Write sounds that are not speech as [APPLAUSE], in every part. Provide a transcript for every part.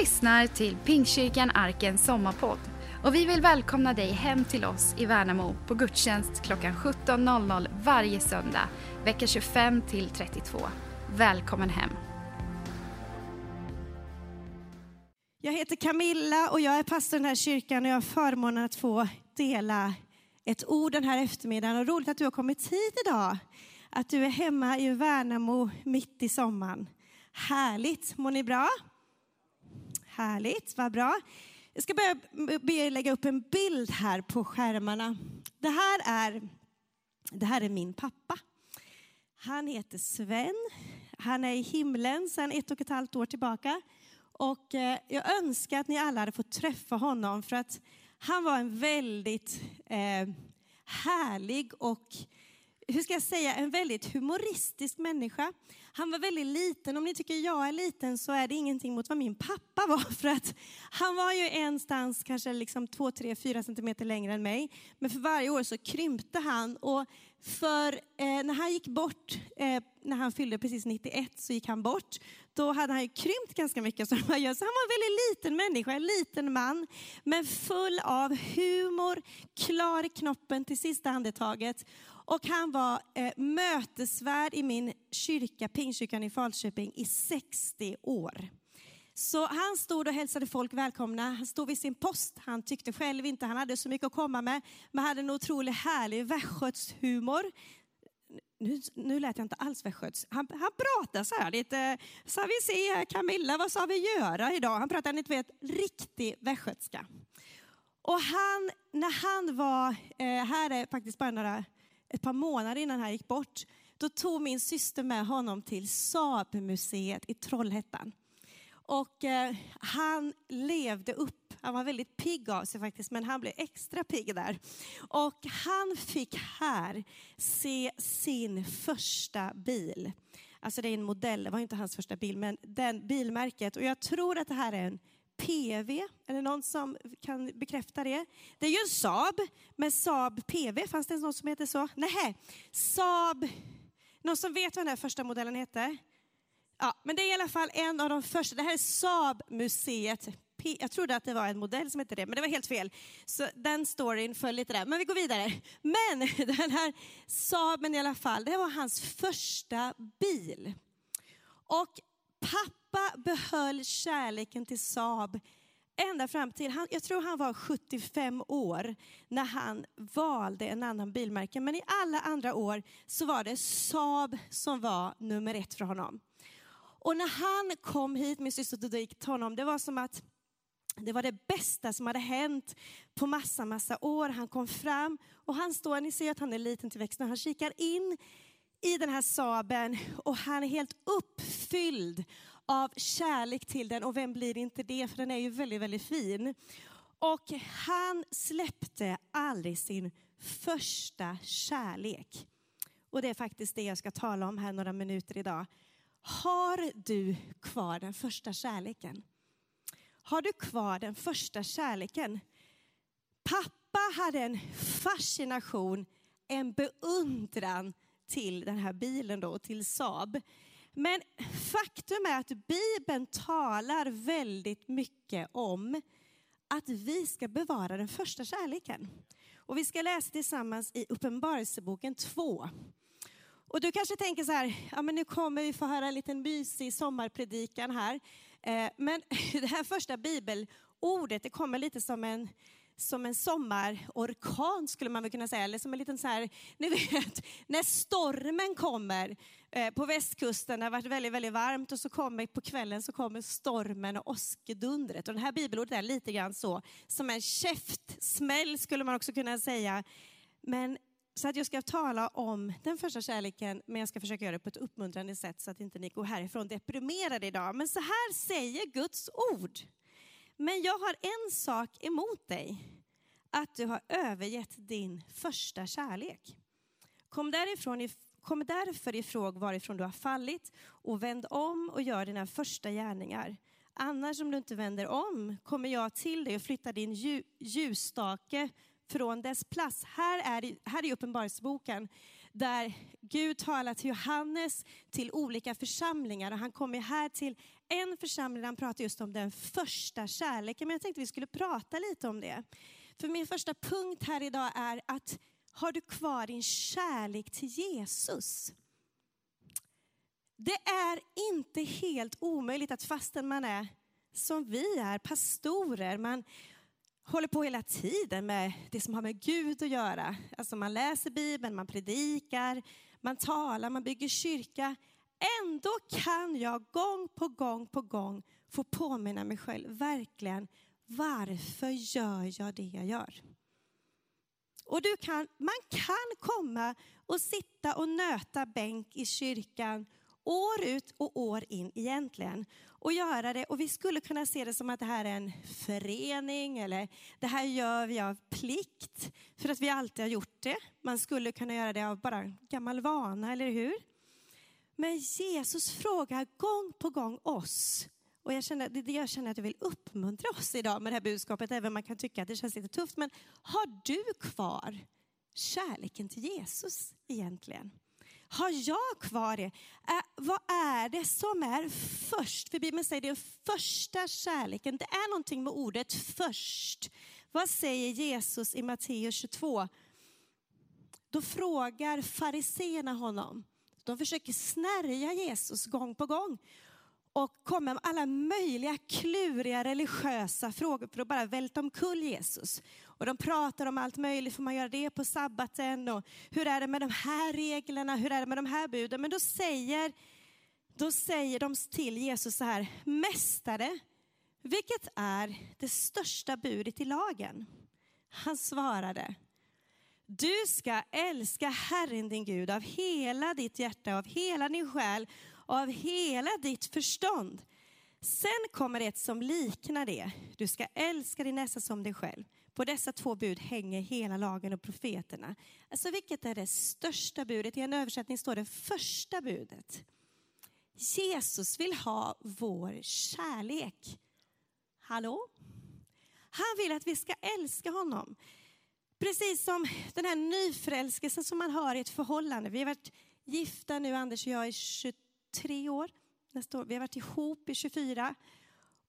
lyssnar till Pingstkyrkan Arkens sommarpodd och vi vill välkomna dig hem till oss i Värnamo på gudstjänst klockan 17.00 varje söndag, vecka 25 till 32. Välkommen hem! Jag heter Camilla och jag är pastor i den här kyrkan och jag har förmånen att få dela ett ord den här eftermiddagen. Och roligt att du har kommit hit idag. Att du är hemma i Värnamo mitt i sommaren. Härligt! Mår ni bra? Härligt, vad bra. Jag ska börja be er lägga upp en bild här på skärmarna. Det här är, det här är min pappa. Han heter Sven. Han är i himlen sedan ett och ett halvt år tillbaka. Och eh, jag önskar att ni alla hade fått träffa honom för att han var en väldigt eh, härlig och hur ska jag säga, en väldigt humoristisk människa. Han var väldigt liten. Om ni tycker jag är liten så är det ingenting mot vad min pappa var. För att han var ju enstans kanske liksom 2, 3, 4 centimeter längre än mig. Men för varje år så krympte han. Och för eh, när han gick bort, eh, när han fyllde precis 91 så gick han bort. Då hade han ju krympt ganska mycket som man gör. Så han var en väldigt liten människa, en liten man. Men full av humor, klar i knoppen till sista andetaget. Och han var eh, mötesvärd i min kyrka, Pingstkyrkan i Falköping, i 60 år. Så han stod och hälsade folk välkomna. Han stod vid sin post. Han tyckte själv inte han hade så mycket att komma med, men hade en otroligt härlig västgötshumor. Nu, nu lät jag inte alls västgötsk. Han, han pratade så här lite, ska vi se eh, Camilla, vad ska vi göra idag? Han pratade, ni vet, riktig västgötska. Och han, när han var, eh, här är faktiskt bara några ett par månader innan han gick bort, då tog min syster med honom till Saabmuseet i Trollhättan. Och eh, han levde upp, han var väldigt pigg av sig faktiskt, men han blev extra pigg där. Och han fick här se sin första bil. Alltså det är en modell, det var inte hans första bil, men den bilmärket. Och jag tror att det här är en PV, är det någon som kan bekräfta det? Det är ju en Saab, men Saab PV, fanns det någon som heter så? Nej, Saab, någon som vet vad den här första modellen hette? Ja, men det är i alla fall en av de första, det här är Saab-museet. Jag trodde att det var en modell som hette det, men det var helt fel. Så den storyn föll lite där. Men vi går vidare. Men [LAUGHS] den här Saaben i alla fall, det var hans första bil. Och Pappa behöll kärleken till Saab ända fram till, han, jag tror han var 75 år när han valde en annan bilmärke. Men i alla andra år så var det Saab som var nummer ett för honom. Och när han kom hit, min syster tog till honom, det var som att det var det bästa som hade hänt på massa, massa år. Han kom fram och han står, ni ser att han är liten till växten, han kikar in i den här Saben och han är helt uppfylld av kärlek till den. Och vem blir inte det? För den är ju väldigt, väldigt fin. Och han släppte aldrig sin första kärlek. Och det är faktiskt det jag ska tala om här några minuter idag. Har du kvar den första kärleken? Har du kvar den första kärleken? Pappa hade en fascination, en beundran till den här bilen då, till Saab. Men faktum är att Bibeln talar väldigt mycket om att vi ska bevara den första kärleken. Och vi ska läsa tillsammans i Uppenbarelseboken 2. Och du kanske tänker så här, ja men nu kommer vi få höra en liten mysig sommarpredikan här. Eh, men [LAUGHS] det här första bibelordet, det kommer lite som en som en sommarorkan skulle man väl kunna säga, eller som en liten så här, ni vet, när stormen kommer eh, på västkusten, det har varit väldigt, väldigt varmt och så kommer på kvällen så kommer stormen och åskedundret. Och det här bibelordet är lite grann så, som en käftsmäll skulle man också kunna säga. Men så att jag ska tala om den första kärleken, men jag ska försöka göra det på ett uppmuntrande sätt så att inte ni går härifrån deprimerade idag. Men så här säger Guds ord. Men jag har en sak emot dig, att du har övergett din första kärlek. Kom, därifrån, kom därför ifrån varifrån du har fallit och vänd om och gör dina första gärningar. Annars om du inte vänder om kommer jag till dig och flyttar din ljusstake från dess plats. Här är, här är Uppenbarelseboken där Gud talar till Johannes till olika församlingar. Och han kommer här till en församling där han pratar just om den första kärleken. Men jag tänkte vi skulle prata lite om det. För min första punkt här idag är att har du kvar din kärlek till Jesus? Det är inte helt omöjligt att fastän man är som vi är, pastorer, man håller på hela tiden med det som har med Gud att göra. Alltså man läser Bibeln, man predikar, man talar, man bygger kyrka. Ändå kan jag gång på gång på gång få påminna mig själv, verkligen, varför gör jag det jag gör? Och du kan, man kan komma och sitta och nöta bänk i kyrkan år ut och år in egentligen. Och göra det, och vi skulle kunna se det som att det här är en förening eller det här gör vi av plikt för att vi alltid har gjort det. Man skulle kunna göra det av bara gammal vana, eller hur? Men Jesus frågar gång på gång oss, och jag känner, det jag känner att jag vill uppmuntra oss idag med det här budskapet, även om man kan tycka att det känns lite tufft. Men har du kvar kärleken till Jesus egentligen? Har jag kvar det? Äh, vad är det som är först? För Bibeln säger det första kärleken. Det är någonting med ordet först. Vad säger Jesus i Matteus 22? Då frågar fariseerna honom. De försöker snärja Jesus gång på gång och kommer med alla möjliga kluriga religiösa frågor för att bara välta omkull Jesus. Och de pratar om allt möjligt, får man göra det på sabbaten och hur är det med de här reglerna, hur är det med de här buden? Men då säger, då säger de till Jesus så här, Mästare, vilket är det största budet i lagen? Han svarade, du ska älska Herren din Gud av hela ditt hjärta, av hela din själ och av hela ditt förstånd. Sen kommer ett som liknar det. Du ska älska din nästa som dig själv. På dessa två bud hänger hela lagen och profeterna. Alltså vilket är det största budet? I en översättning står det första budet. Jesus vill ha vår kärlek. Hallå? Han vill att vi ska älska honom. Precis som den här nyförälskelsen som man har i ett förhållande. Vi har varit gifta nu, Anders och jag, i 23 år. Nästa år. Vi har varit ihop i 24.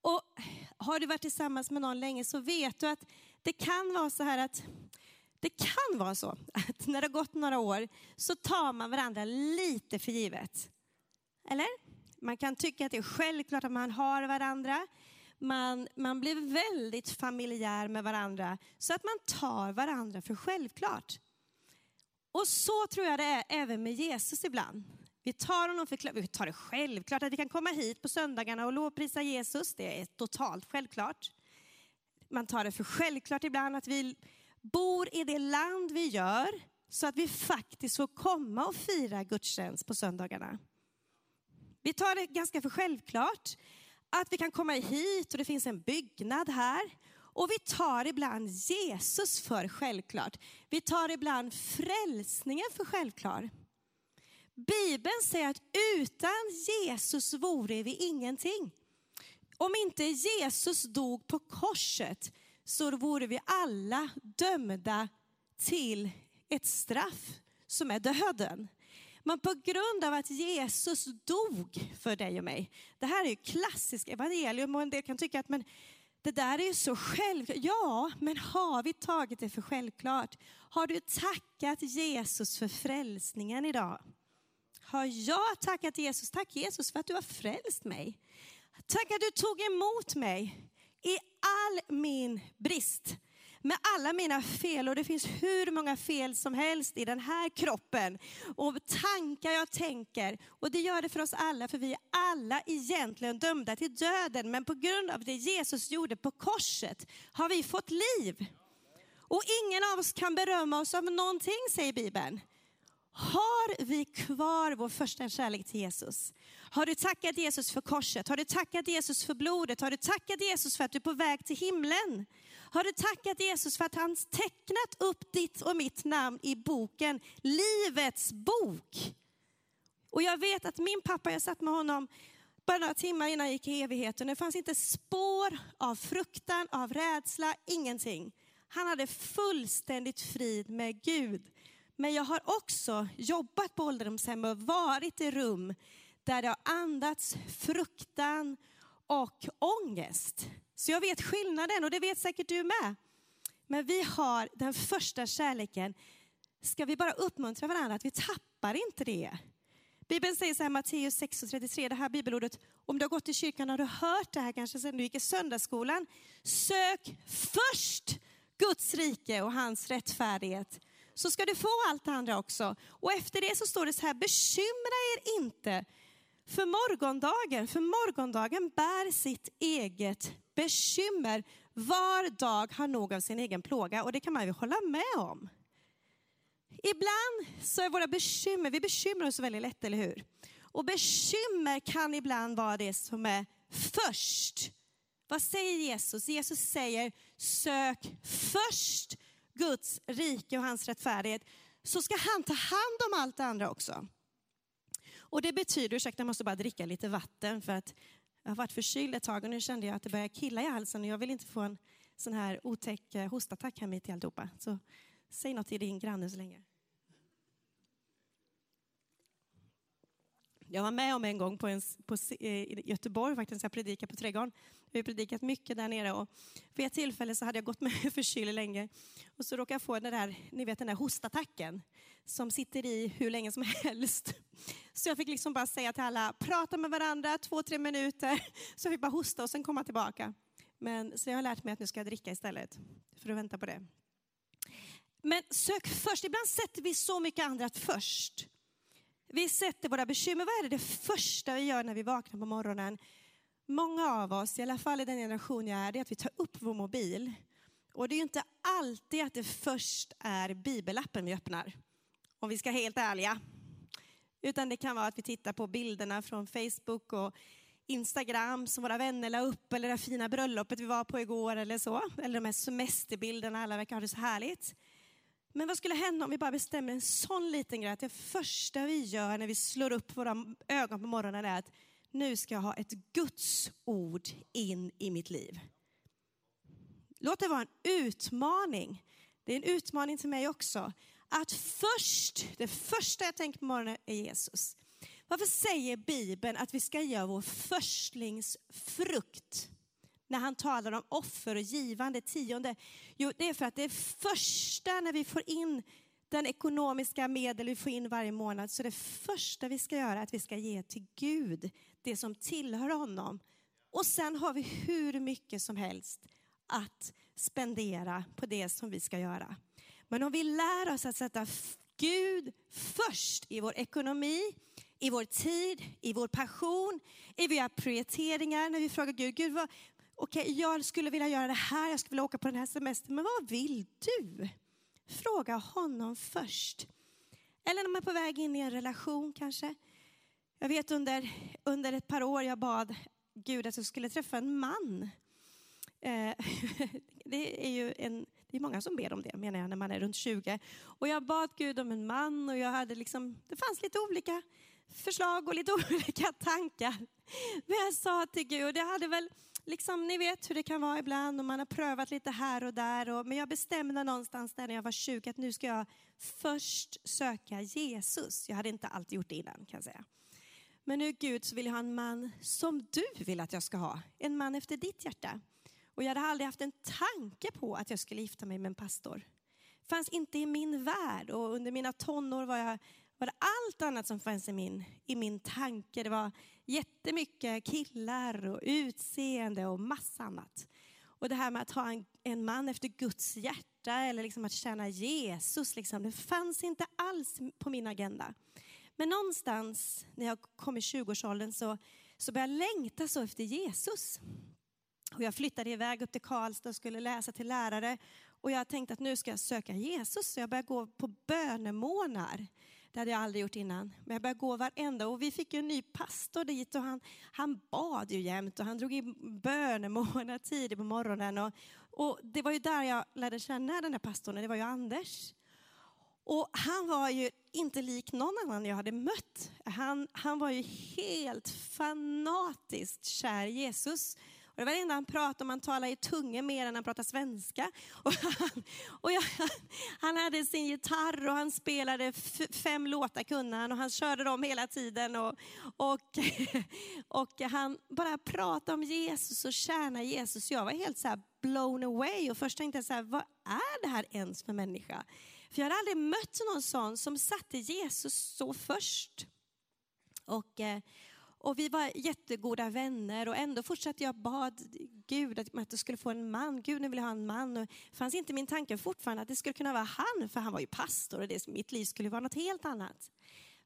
Och har du varit tillsammans med någon länge så vet du att det kan vara så här att det kan vara så att när det har gått några år så tar man varandra lite för givet. Eller? Man kan tycka att det är självklart att man har varandra. Man, man blir väldigt familjär med varandra så att man tar varandra för självklart. Och så tror jag det är även med Jesus ibland. Vi tar honom för vi tar det självklart att vi kan komma hit på söndagarna och lovprisa Jesus. Det är totalt självklart. Man tar det för självklart ibland att vi bor i det land vi gör så att vi faktiskt får komma och fira gudstjänst på söndagarna. Vi tar det ganska för självklart att vi kan komma hit och det finns en byggnad här. Och vi tar ibland Jesus för självklart. Vi tar ibland frälsningen för självklar. Bibeln säger att utan Jesus vore vi ingenting. Om inte Jesus dog på korset så vore vi alla dömda till ett straff som är döden. Men på grund av att Jesus dog för dig och mig. Det här är ju klassiskt evangelium och en del kan tycka att men, det där är ju så självklart. Ja, men har vi tagit det för självklart? Har du tackat Jesus för frälsningen idag? Har jag tackat Jesus? Tack Jesus för att du har frälst mig. Tack att du tog emot mig i all min brist. Med alla mina fel, och det finns hur många fel som helst i den här kroppen. Och tankar jag tänker, och det gör det för oss alla, för vi är alla egentligen dömda till döden. Men på grund av det Jesus gjorde på korset har vi fått liv. Och ingen av oss kan berömma oss av någonting, säger Bibeln. Har vi kvar vår första kärlek till Jesus? Har du tackat Jesus för korset? Har du tackat Jesus för blodet? Har du tackat Jesus för att du är på väg till himlen? Har du tackat Jesus för att han tecknat upp ditt och mitt namn i boken, Livets bok? Och jag vet att min pappa, jag satt med honom bara några timmar innan jag gick i evigheten. Det fanns inte spår av fruktan, av rädsla, ingenting. Han hade fullständigt frid med Gud. Men jag har också jobbat på ålderdomshem och varit i rum där det har andats fruktan och ångest. Så jag vet skillnaden och det vet säkert du med. Men vi har den första kärleken. Ska vi bara uppmuntra varandra att vi tappar inte det. Bibeln säger så här, Matteus 6 och 33, det här bibelordet, om du har gått i kyrkan har du hört det här kanske sedan du gick i söndagsskolan. Sök först Guds rike och hans rättfärdighet så ska du få allt det andra också. Och efter det så står det så här, bekymra er inte för morgondagen, för morgondagen bär sitt eget bekymmer. Var dag har nog av sin egen plåga och det kan man ju hålla med om. Ibland så är våra bekymmer, vi bekymrar oss väldigt lätt, eller hur? Och bekymmer kan ibland vara det som är först. Vad säger Jesus? Jesus säger sök först Guds rike och hans rättfärdighet så ska han ta hand om allt det andra också. Och det betyder, ursäkta jag måste bara dricka lite vatten för att jag har varit förkyld ett tag och nu kände jag att det börjar killa i halsen och jag vill inte få en sån här otäck eh, hostattack här mitt i alltihopa. Så säg något till din granne så länge. Jag var med om en gång på, en, på eh, i Göteborg, faktiskt, jag predikade på Trädgården. Vi har predikat mycket där nere och vid ett tillfälle så hade jag gått med [LAUGHS] förkyld länge och så råkade jag få den där, ni vet den där hostattacken som sitter i hur länge som [LAUGHS] helst. Så jag fick liksom bara säga till alla, prata med varandra två, tre minuter. [LAUGHS] Så jag fick bara hosta och sen komma tillbaka. Men, så jag har lärt mig att nu ska jag dricka istället för att vänta på det. Men sök först, ibland sätter vi så mycket andra först. Vi sätter våra bekymmer, vad är det, det första vi gör när vi vaknar på morgonen? Många av oss, i alla fall i den generation jag är, det är att vi tar upp vår mobil. Och det är ju inte alltid att det först är bibelappen vi öppnar. Om vi ska vara helt ärliga. Utan det kan vara att vi tittar på bilderna från Facebook och Instagram som våra vänner la upp, eller det fina bröllopet vi var på igår eller så. Eller de här semesterbilderna, alla verkar ha det så härligt. Men vad skulle hända om vi bara bestämmer en sån liten grej att det första vi gör när vi slår upp våra ögon på morgonen är att nu ska jag ha ett Guds ord in i mitt liv. Låt det vara en utmaning. Det är en utmaning till mig också. Att först, det första jag tänker på morgonen är Jesus. Varför säger Bibeln att vi ska göra vår förstlingsfrukt? När han talar om offer och givande, tionde? Jo, det är för att det första när vi får in den ekonomiska medel vi får in varje månad, så det första vi ska göra är att vi ska ge till Gud det som tillhör honom. Och sen har vi hur mycket som helst att spendera på det som vi ska göra. Men om vi lär oss att sätta Gud först i vår ekonomi, i vår tid, i vår passion, i våra prioriteringar. När vi frågar Gud, Gud vad, okej, okay, jag skulle vilja göra det här, jag skulle vilja åka på den här semestern, men vad vill du? Fråga honom först. Eller när man är på väg in i en relation kanske. Jag vet under, under ett par år jag bad Gud att jag skulle träffa en man. Eh, [LAUGHS] det är ju en, det är många som ber om det menar jag när man är runt 20. Och jag bad Gud om en man och jag hade liksom, det fanns lite olika förslag och lite [LAUGHS] olika tankar. Men jag sa till Gud, jag hade väl liksom, ni vet hur det kan vara ibland och man har prövat lite här och där. Och, men jag bestämde någonstans där när jag var 20 att nu ska jag först söka Jesus. Jag hade inte alltid gjort det innan kan jag säga. Men nu Gud så vill jag ha en man som du vill att jag ska ha. En man efter ditt hjärta. Och jag hade aldrig haft en tanke på att jag skulle gifta mig med en pastor. Fanns inte i min värld och under mina tonår var, jag, var det allt annat som fanns i min, i min tanke. Det var jättemycket killar och utseende och massa annat. Och det här med att ha en, en man efter Guds hjärta eller liksom att tjäna Jesus, liksom, det fanns inte alls på min agenda. Men någonstans när jag kom i 20-årsåldern så, så började jag längta så efter Jesus. Och jag flyttade iväg upp till Karlstad och skulle läsa till lärare. Och jag tänkte att nu ska jag söka Jesus. Så jag började gå på bönemånar. Det hade jag aldrig gjort innan. Men jag började gå varenda och vi fick ju en ny pastor dit och han, han bad ju jämt och han drog in bönemånar tidigt på morgonen. Och, och det var ju där jag lärde känna den här pastorn, det var ju Anders. Och han var ju inte lik någon annan jag hade mött. Han, han var ju helt fanatiskt kär i Jesus. Och det var det enda han pratade om, han talade i tungor mer än han pratade svenska. [LAUGHS] Och han, och jag, han hade sin gitarr och han spelade fem låtar kunde han och han körde dem hela tiden. Och, och, [LAUGHS] och han bara pratade om Jesus och tjäna Jesus. Jag var helt så blown away och först tänkte jag så här, vad är det här ens för människa? För jag hade aldrig mött någon sån som satte Jesus så först. Och, eh, och vi var jättegoda vänner och ändå fortsatte jag bad Gud att jag skulle få en man. Gud, nu vill jag ha en man. Och det fanns inte min tanke fortfarande att det skulle kunna vara han, för han var ju pastor och det, mitt liv skulle vara något helt annat.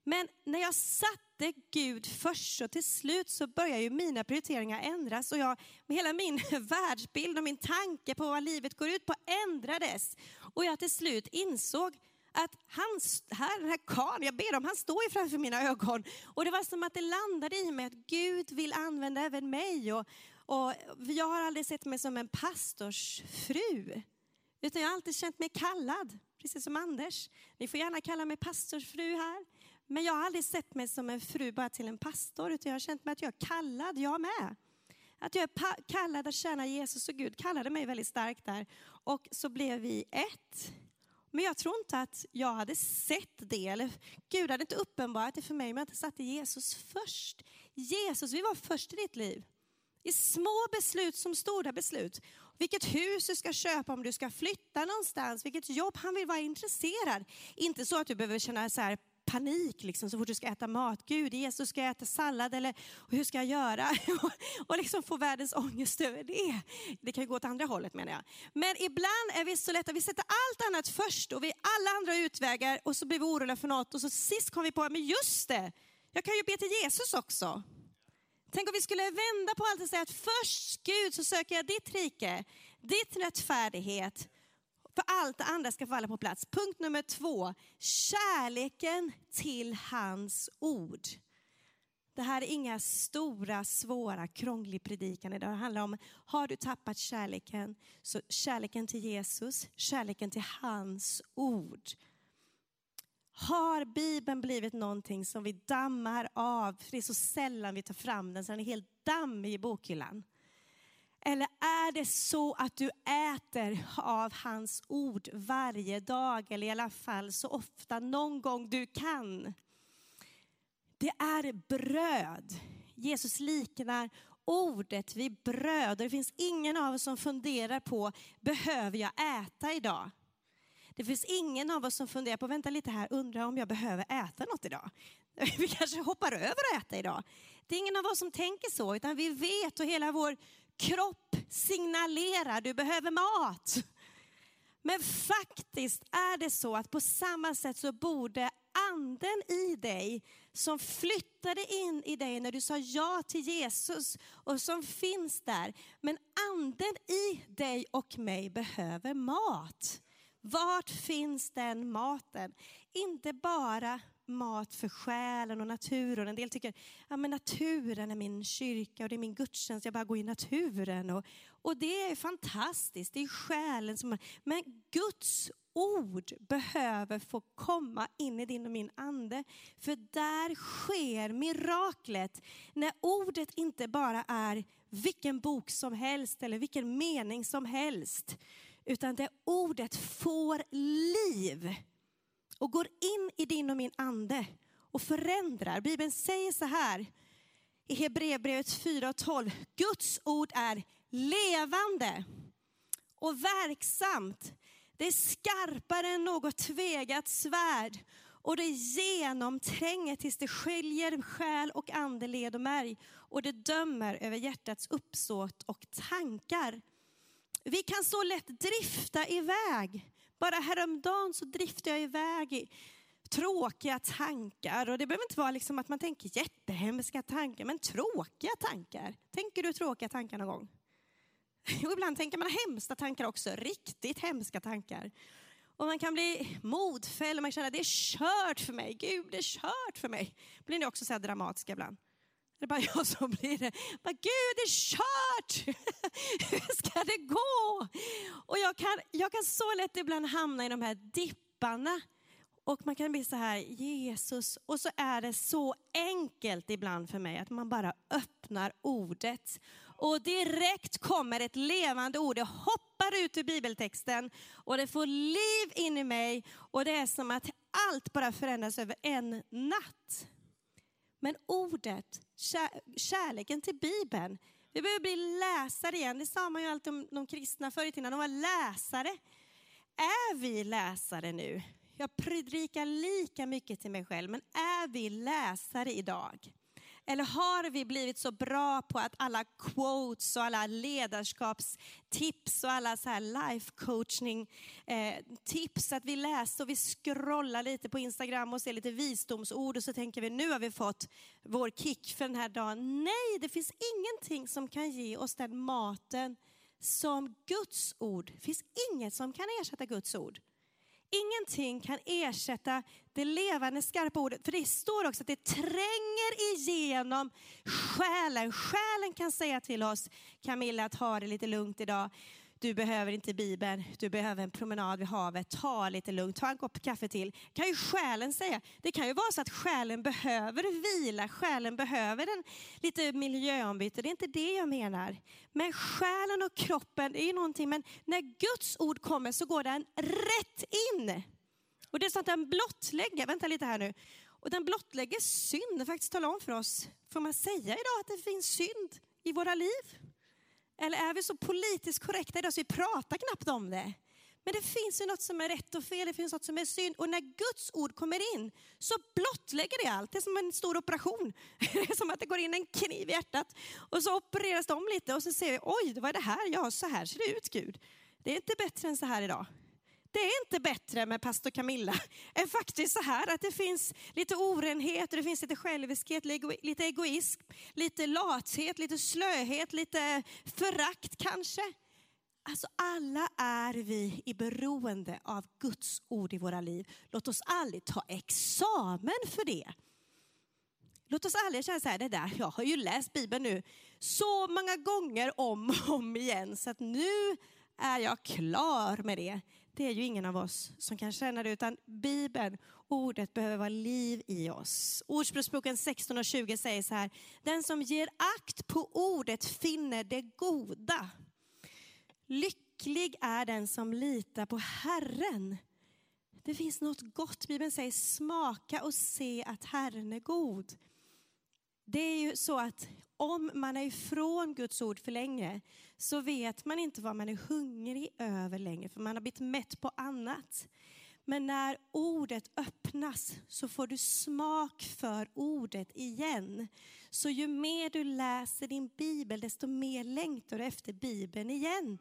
Men när jag satte Gud först så till slut så började ju mina prioriteringar ändras och jag, hela min [LAUGHS] världsbild och min tanke på vad livet går ut på ändrades. Och jag till slut insåg att han, här, den här karln, jag ber om, han står ju framför mina ögon. Och det var som att det landade i mig att Gud vill använda även mig. Och, och jag har aldrig sett mig som en pastorsfru, utan jag har alltid känt mig kallad, precis som Anders. Ni får gärna kalla mig pastorsfru här. Men jag har aldrig sett mig som en fru bara till en pastor, utan jag har känt mig att jag är kallad, jag med. Att jag är kallad att tjäna Jesus och Gud kallade mig väldigt starkt där. Och så blev vi ett. Men jag tror inte att jag hade sett det, eller Gud hade inte uppenbarat det för mig om jag inte satte Jesus först. Jesus, vi var först i ditt liv. I små beslut som stora beslut. Vilket hus du ska köpa, om du ska flytta någonstans, vilket jobb han vill vara intresserad. Inte så att du behöver känna så här panik liksom, så fort du ska äta mat. Gud, Jesus, ska jag äta sallad eller hur ska jag göra? [LAUGHS] och liksom få världens ångest över det. Det kan ju gå åt andra hållet menar jag. Men ibland är vi så lätta, vi sätter allt annat först och vi alla andra utvägar och så blir vi oroliga för något och så sist kom vi på, men just det, jag kan ju be till Jesus också. Tänk om vi skulle vända på allt och säga att först Gud så söker jag ditt rike, ditt rättfärdighet för allt det andra ska falla på plats. Punkt nummer två, kärleken till hans ord. Det här är inga stora, svåra, krångliga predikan. Det handlar om, har du tappat kärleken, så kärleken till Jesus, kärleken till hans ord. Har Bibeln blivit någonting som vi dammar av, för det är så sällan vi tar fram den, så den är helt dammig i bokhyllan. Eller är det så att du äter av hans ord varje dag, eller i alla fall så ofta någon gång du kan? Det är bröd. Jesus liknar ordet vid bröd. Och det finns ingen av oss som funderar på, behöver jag äta idag? Det finns ingen av oss som funderar på, vänta lite här, undrar om jag behöver äta något idag? [LAUGHS] Vi kanske hoppar över att äta idag. Det är ingen av oss som tänker så, utan vi vet och hela vår kropp signalerar, du behöver mat. Men faktiskt är det så att på samma sätt så borde anden i dig som flyttade in i dig när du sa ja till Jesus och som finns där. Men anden i dig och mig behöver mat. Vart finns den maten? Inte bara mat för själen och naturen. En del tycker att naturen är min kyrka och det är min gudstjänst, jag bara går i naturen. Och, och det är fantastiskt, det är själen som... Men Guds ord behöver få komma in i din och min ande. För där sker miraklet. När ordet inte bara är vilken bok som helst eller vilken mening som helst. Utan det ordet får liv och går in i din och min ande och förändrar. Bibeln säger så här i Hebreerbrevet 4.12. Guds ord är levande och verksamt. Det är skarpare än något tvegat svärd och det genomtränger tills det skiljer själ och ande, led och märg och det dömer över hjärtats uppsåt och tankar. Vi kan så lätt drifta iväg bara häromdagen så driftade jag iväg i tråkiga tankar. Och det behöver inte vara liksom att man tänker jättehemska tankar, men tråkiga tankar. Tänker du tråkiga tankar någon gång? [LAUGHS] Och ibland tänker man hemska tankar också, riktigt hemska tankar. Och man kan bli modfälld och man känner att det är kört för mig. Gud, det är kört för mig. Blir ni också så här dramatiska ibland? Det är bara jag som blir det. Bara, Gud, det är kört! [LAUGHS] Hur ska det gå? Och jag kan, jag kan så lätt ibland hamna i de här dipparna. Och man kan bli så här, Jesus, och så är det så enkelt ibland för mig att man bara öppnar ordet Och direkt kommer ett levande ord, det hoppar ut ur bibeltexten och det får liv in i mig och det är som att allt bara förändras över en natt. Men ordet, kärleken till Bibeln, vi behöver bli läsare igen. Det sa man ju alltid om de kristna förr i tiden, de var läsare. Är vi läsare nu? Jag predikar lika mycket till mig själv, men är vi läsare idag? Eller har vi blivit så bra på att alla quotes och alla ledarskapstips och alla så här life coaching eh, tips, att vi läser och vi scrollar lite på Instagram och ser lite visdomsord och så tänker vi nu har vi fått vår kick för den här dagen. Nej, det finns ingenting som kan ge oss den maten som Guds ord. Det finns inget som kan ersätta Guds ord. Ingenting kan ersätta det levande skarpa ordet. För det står också att det tränger igenom själen. Själen kan säga till oss, Camilla, att ha det lite lugnt idag. Du behöver inte Bibeln, du behöver en promenad vid havet. Ta lite lugnt, ta en kopp kaffe till. kan ju själen säga. Det kan ju vara så att själen behöver vila, själen behöver en lite miljöombyte. Det är inte det jag menar. Men själen och kroppen, det är någonting. Men när Guds ord kommer så går den rätt in. Och det är så att den blottlägger, vänta lite här nu. Och den blottlägger synd, den faktiskt talar om för oss, får man säga idag att det finns synd i våra liv? Eller är vi så politiskt korrekta idag så vi pratar knappt om det? Men det finns ju något som är rätt och fel, det finns något som är synd. Och när Guds ord kommer in så blottlägger det allt. Det är som en stor operation. [LAUGHS] Det är som att det går in en kniv i hjärtat och så opereras de lite och så ser vi, oj, vad är det här? Ja, så här ser det ut Gud. Det är inte bättre än så här idag. Det är inte bättre med pastor Camilla [LAUGHS] än faktiskt så här att det finns lite orenhet, det finns lite själviskhet, lite egoism, lite lathet, lite slöhet, lite förakt kanske. Alltså alla är vi i beroende av Guds ord i våra liv. Låt oss aldrig ta examen för det. Låt oss aldrig känna så här, det där, jag har ju läst Bibeln nu så många gånger om och om igen så att nu är jag klar med det. Det är ju ingen av oss som kan känna det, utan Bibeln, ordet behöver vara liv i oss. Ordspråksboken 16 och 20 säger så här, den som ger akt på ordet finner det goda. Lycklig är den som litar på Herren. Det finns något gott. Bibeln säger smaka och se att Herren är god. Det är ju så att om man är ifrån Guds ord för länge så vet man inte vad man är hungrig över längre för man har blivit mätt på annat. Men när ordet öppnas så får du smak för ordet igen. Så ju mer du läser din bibel desto mer längtar du efter bibeln igen.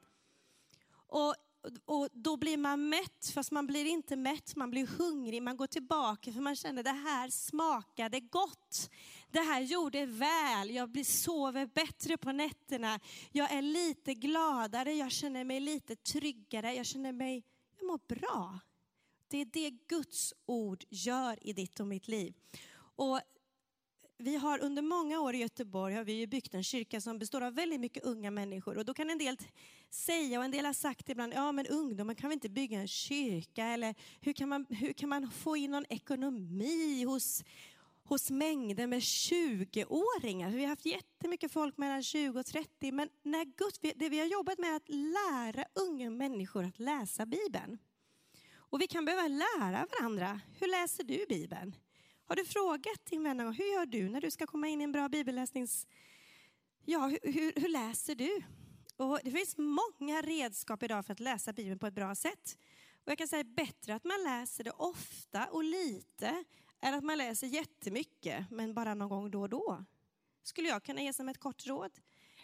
Och och då blir man mätt, fast man blir inte mätt, man blir hungrig, man går tillbaka för man känner det här smakade gott. Det här gjorde väl, jag blir, sover bättre på nätterna, jag är lite gladare, jag känner mig lite tryggare, jag känner mig, jag mår bra. Det är det Guds ord gör i ditt och mitt liv. Och vi har under många år i Göteborg har vi byggt en kyrka som består av väldigt mycket unga människor. Och då kan en del säga, och en del har sagt ibland, ja men ungdomar kan vi inte bygga en kyrka? Eller hur kan man, hur kan man få in någon ekonomi hos, hos mängder med 20-åringar? Vi har haft jättemycket folk mellan 20 och 30, men när Gud, det vi har jobbat med är att lära unga människor att läsa Bibeln. Och vi kan behöva lära varandra. Hur läser du Bibeln? Har du frågat din vän hur gör du när du ska komma in i en bra bibelläsnings... Ja, hur, hur, hur läser du? Och det finns många redskap idag för att läsa Bibeln på ett bra sätt. Och jag kan säga bättre att man läser det ofta och lite än att man läser jättemycket men bara någon gång då och då. Skulle jag kunna ge som ett kort råd.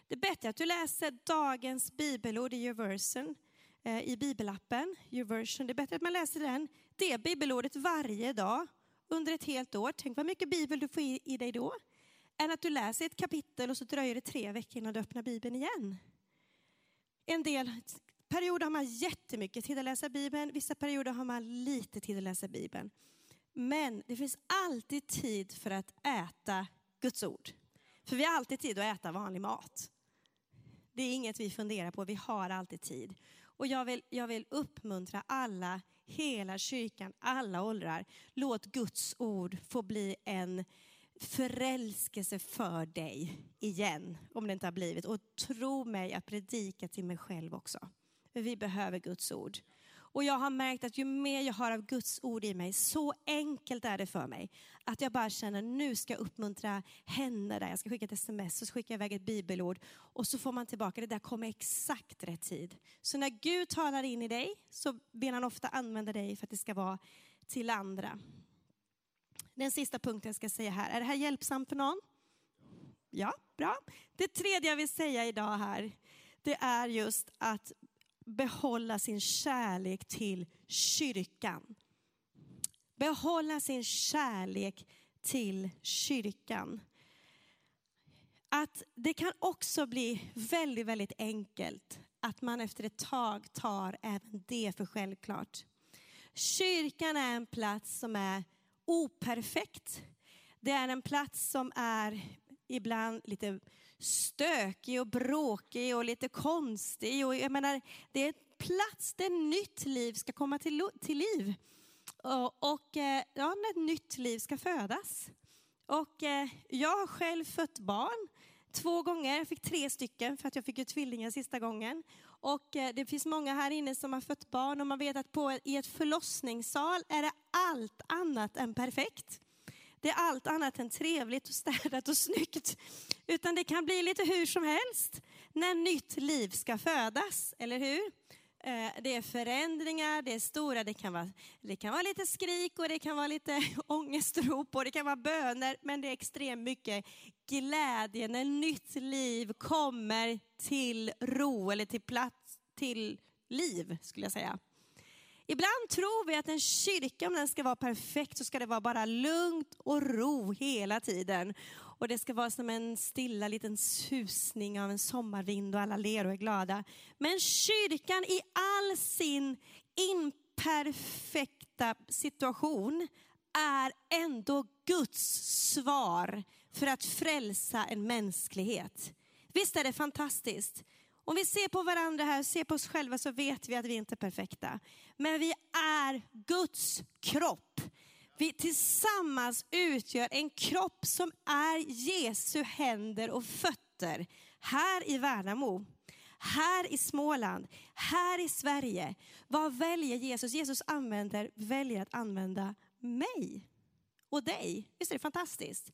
Det är bättre att du läser dagens bibelord i Uversion, eh, i bibelappen. Uversion. Det är bättre att man läser den, det bibelordet varje dag under ett helt år. Tänk vad mycket bibel du får i, i dig då. Än att du läser ett kapitel och så dröjer det tre veckor innan du öppnar bibeln igen. En del perioder har man jättemycket tid att läsa bibeln, vissa perioder har man lite tid att läsa bibeln. Men det finns alltid tid för att äta Guds ord. För vi har alltid tid att äta vanlig mat. Det är inget vi funderar på, vi har alltid tid. Och jag vill, jag vill uppmuntra alla, hela kyrkan, alla åldrar. Låt Guds ord få bli en förälskelse för dig igen, om det inte har blivit. Och tro mig att predika till mig själv också. För vi behöver Guds ord. Och jag har märkt att ju mer jag har av Guds ord i mig, så enkelt är det för mig. Att jag bara känner, nu ska jag uppmuntra henne där. Jag ska skicka ett sms och så skickar jag iväg ett bibelord. Och så får man tillbaka, det där kommer exakt rätt tid. Så när Gud talar in i dig så vill han ofta använda dig för att det ska vara till andra. Den sista punkten jag ska säga här, är det här hjälpsamt för någon? Ja, bra. Det tredje jag vill säga idag här, det är just att behålla sin kärlek till kyrkan. Behålla sin kärlek till kyrkan. Att det kan också bli väldigt, väldigt enkelt att man efter ett tag tar även det för självklart. Kyrkan är en plats som är operfekt. Det är en plats som är ibland lite stökig och bråkig och lite konstig. Och jag menar, det är en plats där nytt liv ska komma till, till liv. Och, och eh, ja, när ett nytt liv ska födas. Och eh, jag har själv fött barn två gånger. Jag fick tre stycken för att jag fick ju tvillingar sista gången. Och eh, det finns många här inne som har fött barn och man vet att på, i ett förlossningssal är det allt annat än perfekt. Det är allt annat än trevligt och städat och snyggt. Utan det kan bli lite hur som helst när nytt liv ska födas, eller hur? Eh, det är förändringar, det är stora, det kan, vara, det kan vara lite skrik och det kan vara lite [LAUGHS] ångestrop och det kan vara böner, men det är extremt mycket glädje när nytt liv kommer till ro eller till plats, till liv skulle jag säga. Ibland tror vi att en kyrka, om den ska vara perfekt, så ska det vara bara lugnt och ro hela tiden. Och det ska vara som en stilla liten susning av en sommarvind och alla ler och är glada. Men kyrkan i all sin imperfekta situation är ändå Guds svar för att frälsa en mänsklighet. Visst är det fantastiskt? Om vi ser på varandra här, ser på oss själva så vet vi att vi inte är perfekta. Men vi är Guds kropp. Vi tillsammans utgör en kropp som är Jesu händer och fötter här i Värnamo här i Småland, här i Sverige. Vad väljer Jesus? Jesus använder, väljer att använda mig och dig. Visst är det fantastiskt?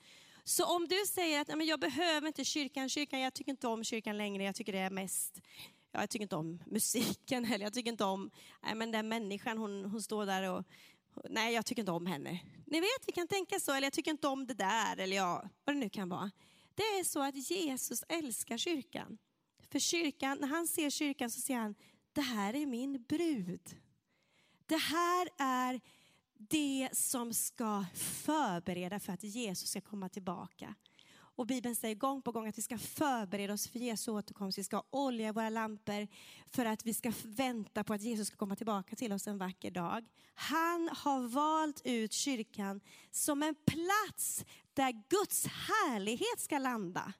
Så om du säger att men jag behöver inte kyrkan, kyrkan, jag tycker inte om kyrkan längre, jag tycker det är mest ja, jag tycker inte om [LAUGHS] musiken eller jag tycker inte om nej, men den människan, hon, hon står där och nej, jag tycker inte om henne. Ni vet, vi kan tänka så, eller jag tycker inte om det där, eller ja, vad det nu kan vara. Det är så att Jesus älskar kyrkan. För kyrkan, när han ser kyrkan så ser han, det här är min brud. Det här är det som ska förbereda för att Jesus ska komma tillbaka. Och Bibeln säger gång på gång att vi ska förbereda oss för Jesu återkomst. Vi ska ha olja i våra lampor för att vi ska vänta på att Jesus ska komma tillbaka till oss en vacker dag. Han har valt ut kyrkan som en plats där Guds härlighet ska landa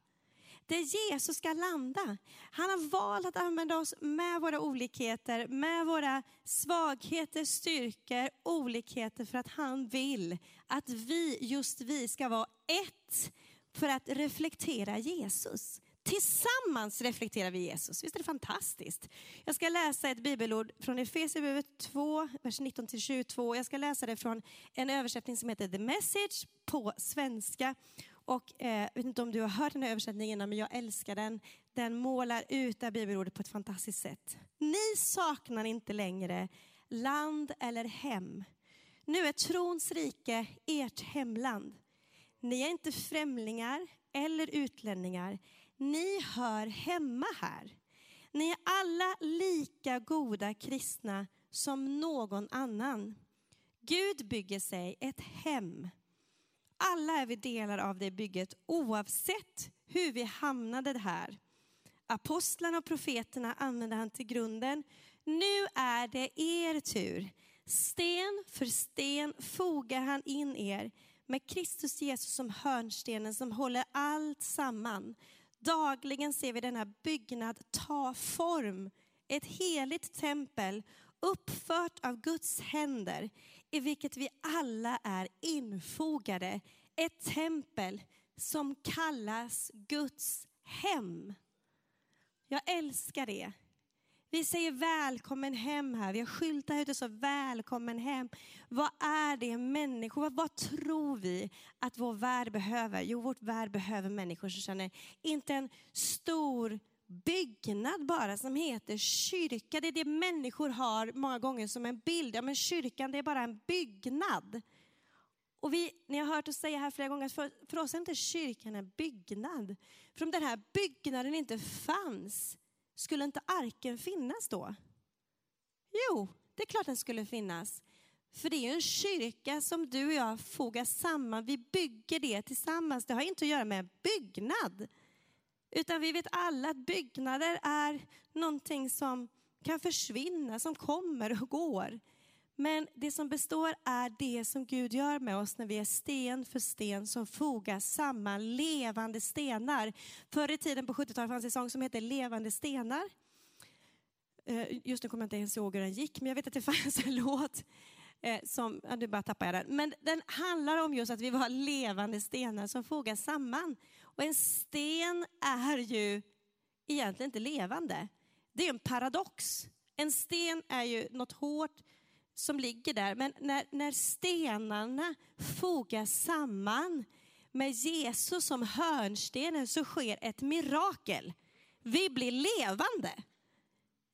där Jesus ska landa. Han har valt att använda oss med våra olikheter, med våra svagheter, styrkor, olikheter för att han vill att vi, just vi, ska vara ett för att reflektera Jesus. Tillsammans reflekterar vi Jesus. Visst är det fantastiskt? Jag ska läsa ett bibelord från Efesierbrevet 2, vers 19-22. Jag ska läsa det från en översättning som heter The Message på svenska. Och eh, jag vet inte om du har hört den här översättningen innan, men jag älskar den. Den målar ut det här bibelordet på ett fantastiskt sätt. Ni saknar inte längre land eller hem. Nu är trons rike ert hemland. Ni är inte främlingar eller utlänningar. Ni hör hemma här. Ni är alla lika goda kristna som någon annan. Gud bygger sig ett hem alla är vi delar av det bygget oavsett hur vi hamnade här. Apostlarna och profeterna använde han till grunden. Nu är det er tur. Sten för sten fogar han in er med Kristus Jesus som hörnstenen som håller allt samman. Dagligen ser vi denna byggnad ta form, ett heligt tempel uppfört av Guds händer i vilket vi alla är infogade ett tempel som kallas Guds hem. Jag älskar det. Vi säger välkommen hem här. Vi har skyltar ute så välkommen hem. Vad är det människor, vad, vad, tror vi att vår värld behöver? Jo, vårt värld behöver människor som känner, inte en stor byggnad bara som heter kyrka. Det är det människor har många gånger som en bild. Ja, men kyrkan det är bara en byggnad. Och vi, ni har hört oss säga här flera gånger, för, för oss är inte kyrkan en byggnad. För om den här byggnaden inte fanns, skulle inte arken finnas då? Jo, det är klart den skulle finnas. För det är ju en kyrka som du och jag fogar samman. Vi bygger det tillsammans. Det har inte att göra med en byggnad. Utan vi vet alla att byggnader är någonting som kan försvinna, som kommer och går. Men det som består är det som Gud gör med oss när vi är sten för sten som fogas samman, levande stenar. Förr i tiden på 70-talet fanns en sång som hette Levande stenar. Eh, just nu kommer jag inte ens ihåg hur den gick, men jag vet att det [LAUGHS] fanns en låt eh, som, ja, nu bara tappar jag den. Men den handlar om just att vi var levande stenar som fogas samman. Och en sten är ju egentligen inte levande. Det är en paradox. En sten är ju något hårt som ligger där. Men när, när stenarna fogas samman med Jesus som hörnstenen så sker ett mirakel. Vi blir levande.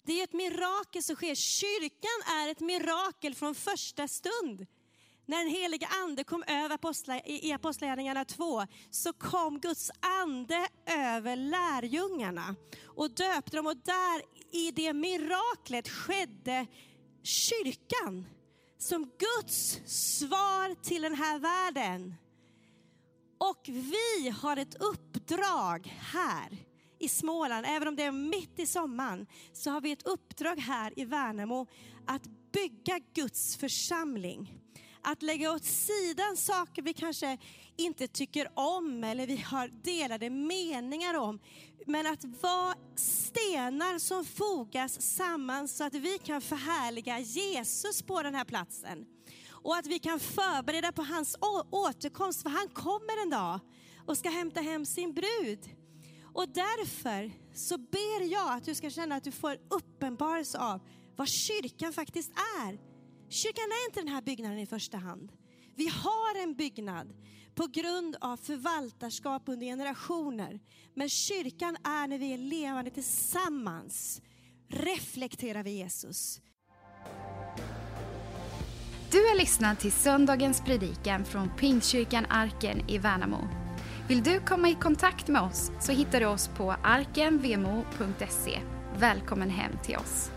Det är ett mirakel som sker. Kyrkan är ett mirakel från första stund. När den heliga ande kom över apostla, i Apostlagärningarna 2 så kom Guds ande över lärjungarna och döpte dem och där i det miraklet skedde kyrkan som Guds svar till den här världen. Och vi har ett uppdrag här i Småland, även om det är mitt i sommaren, så har vi ett uppdrag här i Värnamo att bygga Guds församling. Att lägga åt sidan saker vi kanske inte tycker om eller vi har delade meningar om. Men att vara stenar som fogas samman så att vi kan förhärliga Jesus på den här platsen. Och att vi kan förbereda på hans återkomst, för han kommer en dag och ska hämta hem sin brud. Och därför så ber jag att du ska känna att du får uppenbarelse av vad kyrkan faktiskt är. Kyrkan är inte den här byggnaden i första hand. Vi har en byggnad på grund av förvaltarskap under generationer. Men kyrkan är när vi är levande tillsammans, reflekterar vi Jesus. Du har lyssnat till söndagens predikan från Pingstkyrkan Arken i Värnamo. Vill du komma i kontakt med oss så hittar du oss på arkenvmo.se. Välkommen hem till oss.